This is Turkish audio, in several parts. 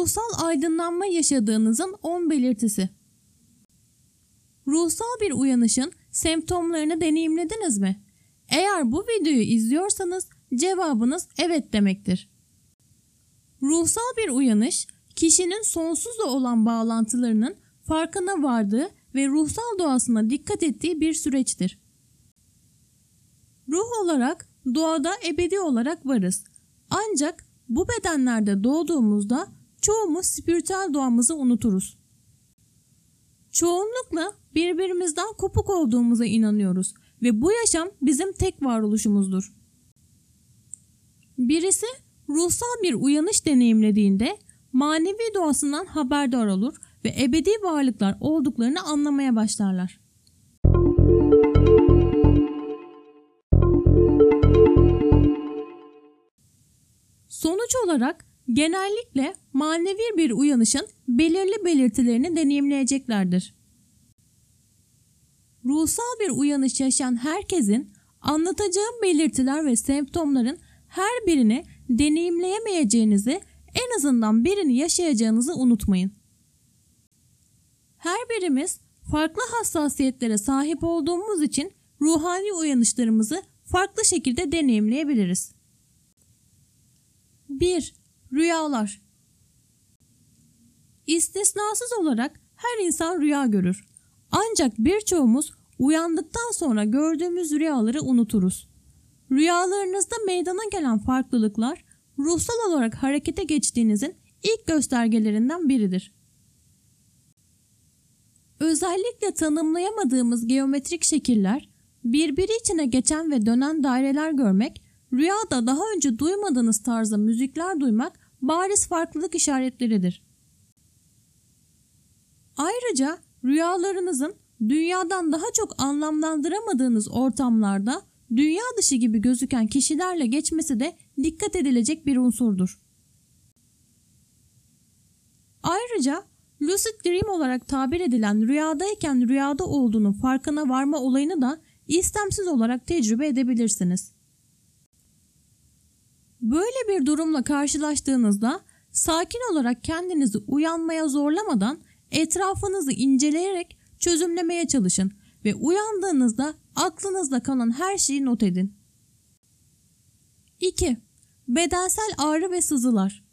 Ruhsal aydınlanma yaşadığınızın 10 belirtisi. Ruhsal bir uyanışın semptomlarını deneyimlediniz mi? Eğer bu videoyu izliyorsanız cevabınız evet demektir. Ruhsal bir uyanış, kişinin sonsuzla olan bağlantılarının farkına vardığı ve ruhsal doğasına dikkat ettiği bir süreçtir. Ruh olarak doğada ebedi olarak varız. Ancak bu bedenlerde doğduğumuzda çoğumuz spiritüel doğamızı unuturuz. Çoğunlukla birbirimizden kopuk olduğumuza inanıyoruz ve bu yaşam bizim tek varoluşumuzdur. Birisi ruhsal bir uyanış deneyimlediğinde manevi doğasından haberdar olur ve ebedi varlıklar olduklarını anlamaya başlarlar. Sonuç olarak genellikle manevi bir uyanışın belirli belirtilerini deneyimleyeceklerdir. Ruhsal bir uyanış yaşayan herkesin anlatacağım belirtiler ve semptomların her birini deneyimleyemeyeceğinizi en azından birini yaşayacağınızı unutmayın. Her birimiz farklı hassasiyetlere sahip olduğumuz için ruhani uyanışlarımızı farklı şekilde deneyimleyebiliriz. 1. Rüyalar İstisnasız olarak her insan rüya görür. Ancak birçoğumuz uyandıktan sonra gördüğümüz rüyaları unuturuz. Rüyalarınızda meydana gelen farklılıklar ruhsal olarak harekete geçtiğinizin ilk göstergelerinden biridir. Özellikle tanımlayamadığımız geometrik şekiller, birbiri içine geçen ve dönen daireler görmek, rüyada daha önce duymadığınız tarzda müzikler duymak bariz farklılık işaretleridir. Ayrıca rüyalarınızın dünyadan daha çok anlamlandıramadığınız ortamlarda dünya dışı gibi gözüken kişilerle geçmesi de dikkat edilecek bir unsurdur. Ayrıca lucid dream olarak tabir edilen rüyadayken rüyada olduğunu farkına varma olayını da istemsiz olarak tecrübe edebilirsiniz. Böyle bir durumla karşılaştığınızda sakin olarak kendinizi uyanmaya zorlamadan etrafınızı inceleyerek çözümlemeye çalışın ve uyandığınızda aklınızda kalan her şeyi not edin. 2. Bedensel ağrı ve sızılar.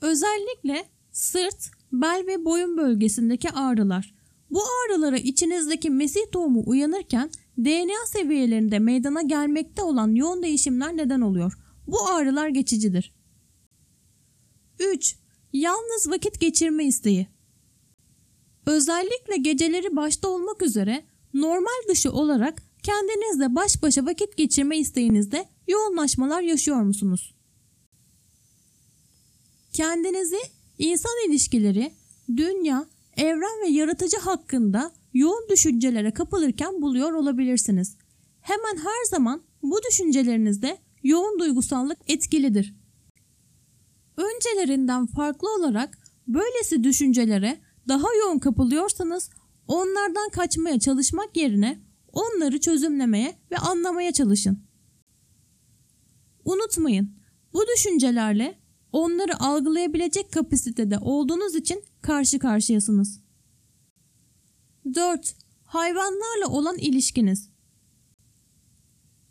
Özellikle sırt, bel ve boyun bölgesindeki ağrılar. Bu ağrılara içinizdeki Mesih tohumu uyanırken DNA seviyelerinde meydana gelmekte olan yoğun değişimler neden oluyor. Bu ağrılar geçicidir. 3. Yalnız vakit geçirme isteği. Özellikle geceleri başta olmak üzere normal dışı olarak kendinizle baş başa vakit geçirme isteğinizde yoğunlaşmalar yaşıyor musunuz? Kendinizi insan ilişkileri, dünya, evren ve yaratıcı hakkında yoğun düşüncelere kapılırken buluyor olabilirsiniz. Hemen her zaman bu düşüncelerinizde yoğun duygusallık etkilidir. Öncelerinden farklı olarak böylesi düşüncelere daha yoğun kapılıyorsanız onlardan kaçmaya çalışmak yerine onları çözümlemeye ve anlamaya çalışın. Unutmayın, bu düşüncelerle onları algılayabilecek kapasitede olduğunuz için karşı karşıyasınız. 4. Hayvanlarla olan ilişkiniz.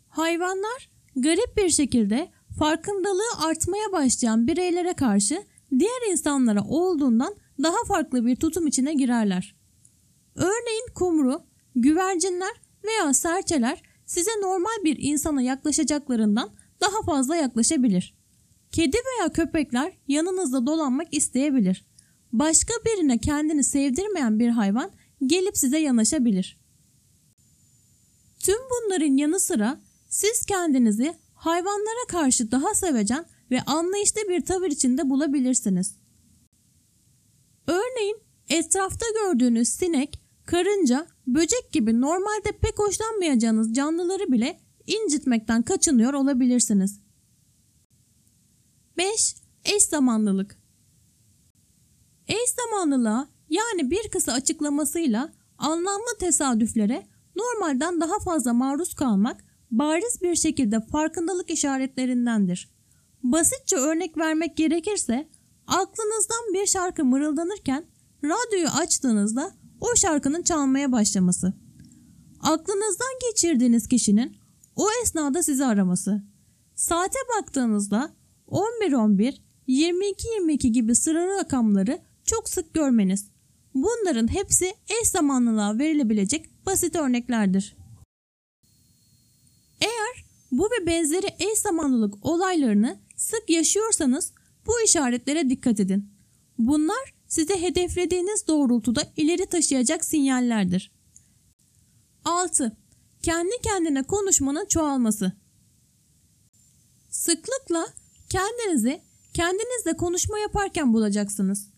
Hayvanlar garip bir şekilde farkındalığı artmaya başlayan bireylere karşı diğer insanlara olduğundan daha farklı bir tutum içine girerler. Örneğin kumru, güvercinler veya serçeler size normal bir insana yaklaşacaklarından daha fazla yaklaşabilir. Kedi veya köpekler yanınızda dolanmak isteyebilir. Başka birine kendini sevdirmeyen bir hayvan gelip size yanaşabilir. Tüm bunların yanı sıra siz kendinizi hayvanlara karşı daha sevecen ve anlayışlı bir tavır içinde bulabilirsiniz. Örneğin etrafta gördüğünüz sinek, karınca, böcek gibi normalde pek hoşlanmayacağınız canlıları bile incitmekten kaçınıyor olabilirsiniz. 5. Eş zamanlılık Eş zamanlılığa yani bir kısa açıklamasıyla anlamlı tesadüflere normalden daha fazla maruz kalmak bariz bir şekilde farkındalık işaretlerindendir. Basitçe örnek vermek gerekirse Aklınızdan bir şarkı mırıldanırken radyoyu açtığınızda o şarkının çalmaya başlaması. Aklınızdan geçirdiğiniz kişinin o esnada sizi araması. Saate baktığınızda 11-11, 22-22 gibi sıra rakamları çok sık görmeniz. Bunların hepsi eş zamanlılığa verilebilecek basit örneklerdir. Eğer bu ve benzeri eş zamanlılık olaylarını sık yaşıyorsanız bu işaretlere dikkat edin. Bunlar size hedeflediğiniz doğrultuda ileri taşıyacak sinyallerdir. 6. Kendi kendine konuşmanın çoğalması. Sıklıkla kendinizi kendinizle konuşma yaparken bulacaksınız.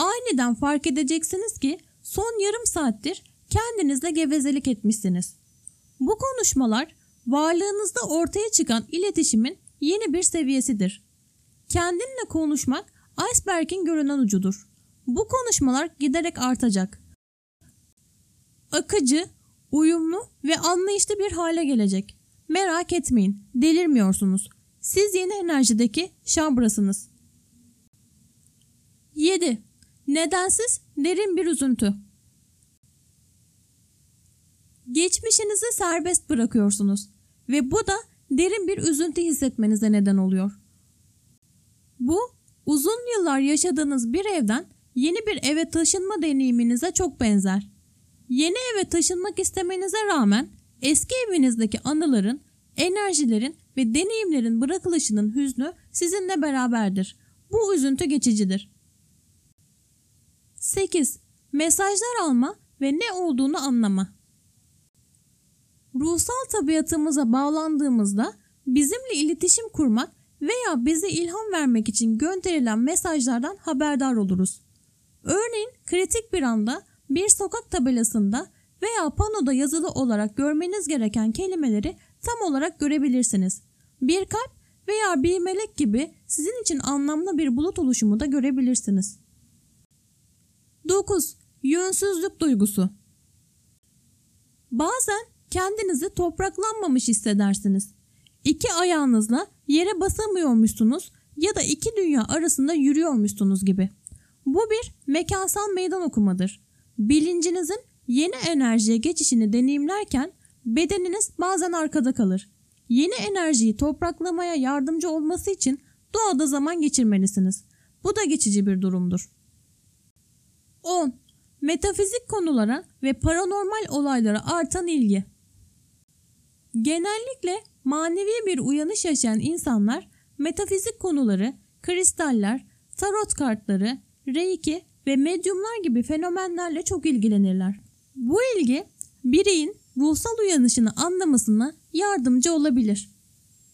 Aniden fark edeceksiniz ki son yarım saattir kendinizle gevezelik etmişsiniz. Bu konuşmalar varlığınızda ortaya çıkan iletişimin yeni bir seviyesidir. Kendinle konuşmak iceberg'in görünen ucudur. Bu konuşmalar giderek artacak. Akıcı, uyumlu ve anlayışlı bir hale gelecek. Merak etmeyin, delirmiyorsunuz. Siz yeni enerjideki şambrasınız. 7. Nedensiz derin bir üzüntü. Geçmişinizi serbest bırakıyorsunuz ve bu da derin bir üzüntü hissetmenize neden oluyor. Bu uzun yıllar yaşadığınız bir evden yeni bir eve taşınma deneyiminize çok benzer. Yeni eve taşınmak istemenize rağmen eski evinizdeki anıların, enerjilerin ve deneyimlerin bırakılışının hüznü sizinle beraberdir. Bu üzüntü geçicidir. 8. Mesajlar alma ve ne olduğunu anlama. Ruhsal tabiatımıza bağlandığımızda bizimle iletişim kurmak veya bize ilham vermek için gönderilen mesajlardan haberdar oluruz. Örneğin kritik bir anda bir sokak tabelasında veya panoda yazılı olarak görmeniz gereken kelimeleri tam olarak görebilirsiniz. Bir kalp veya bir melek gibi sizin için anlamlı bir bulut oluşumu da görebilirsiniz. 9. Yönsüzlük duygusu. Bazen kendinizi topraklanmamış hissedersiniz. İki ayağınızla yere basamıyormuşsunuz ya da iki dünya arasında yürüyormuşsunuz gibi. Bu bir mekansal meydan okumadır. Bilincinizin yeni enerjiye geçişini deneyimlerken bedeniniz bazen arkada kalır. Yeni enerjiyi topraklamaya yardımcı olması için doğada zaman geçirmelisiniz. Bu da geçici bir durumdur. 10. Metafizik konulara ve paranormal olaylara artan ilgi. Genellikle manevi bir uyanış yaşayan insanlar metafizik konuları, kristaller, tarot kartları, reiki ve medyumlar gibi fenomenlerle çok ilgilenirler. Bu ilgi bireyin ruhsal uyanışını anlamasına yardımcı olabilir.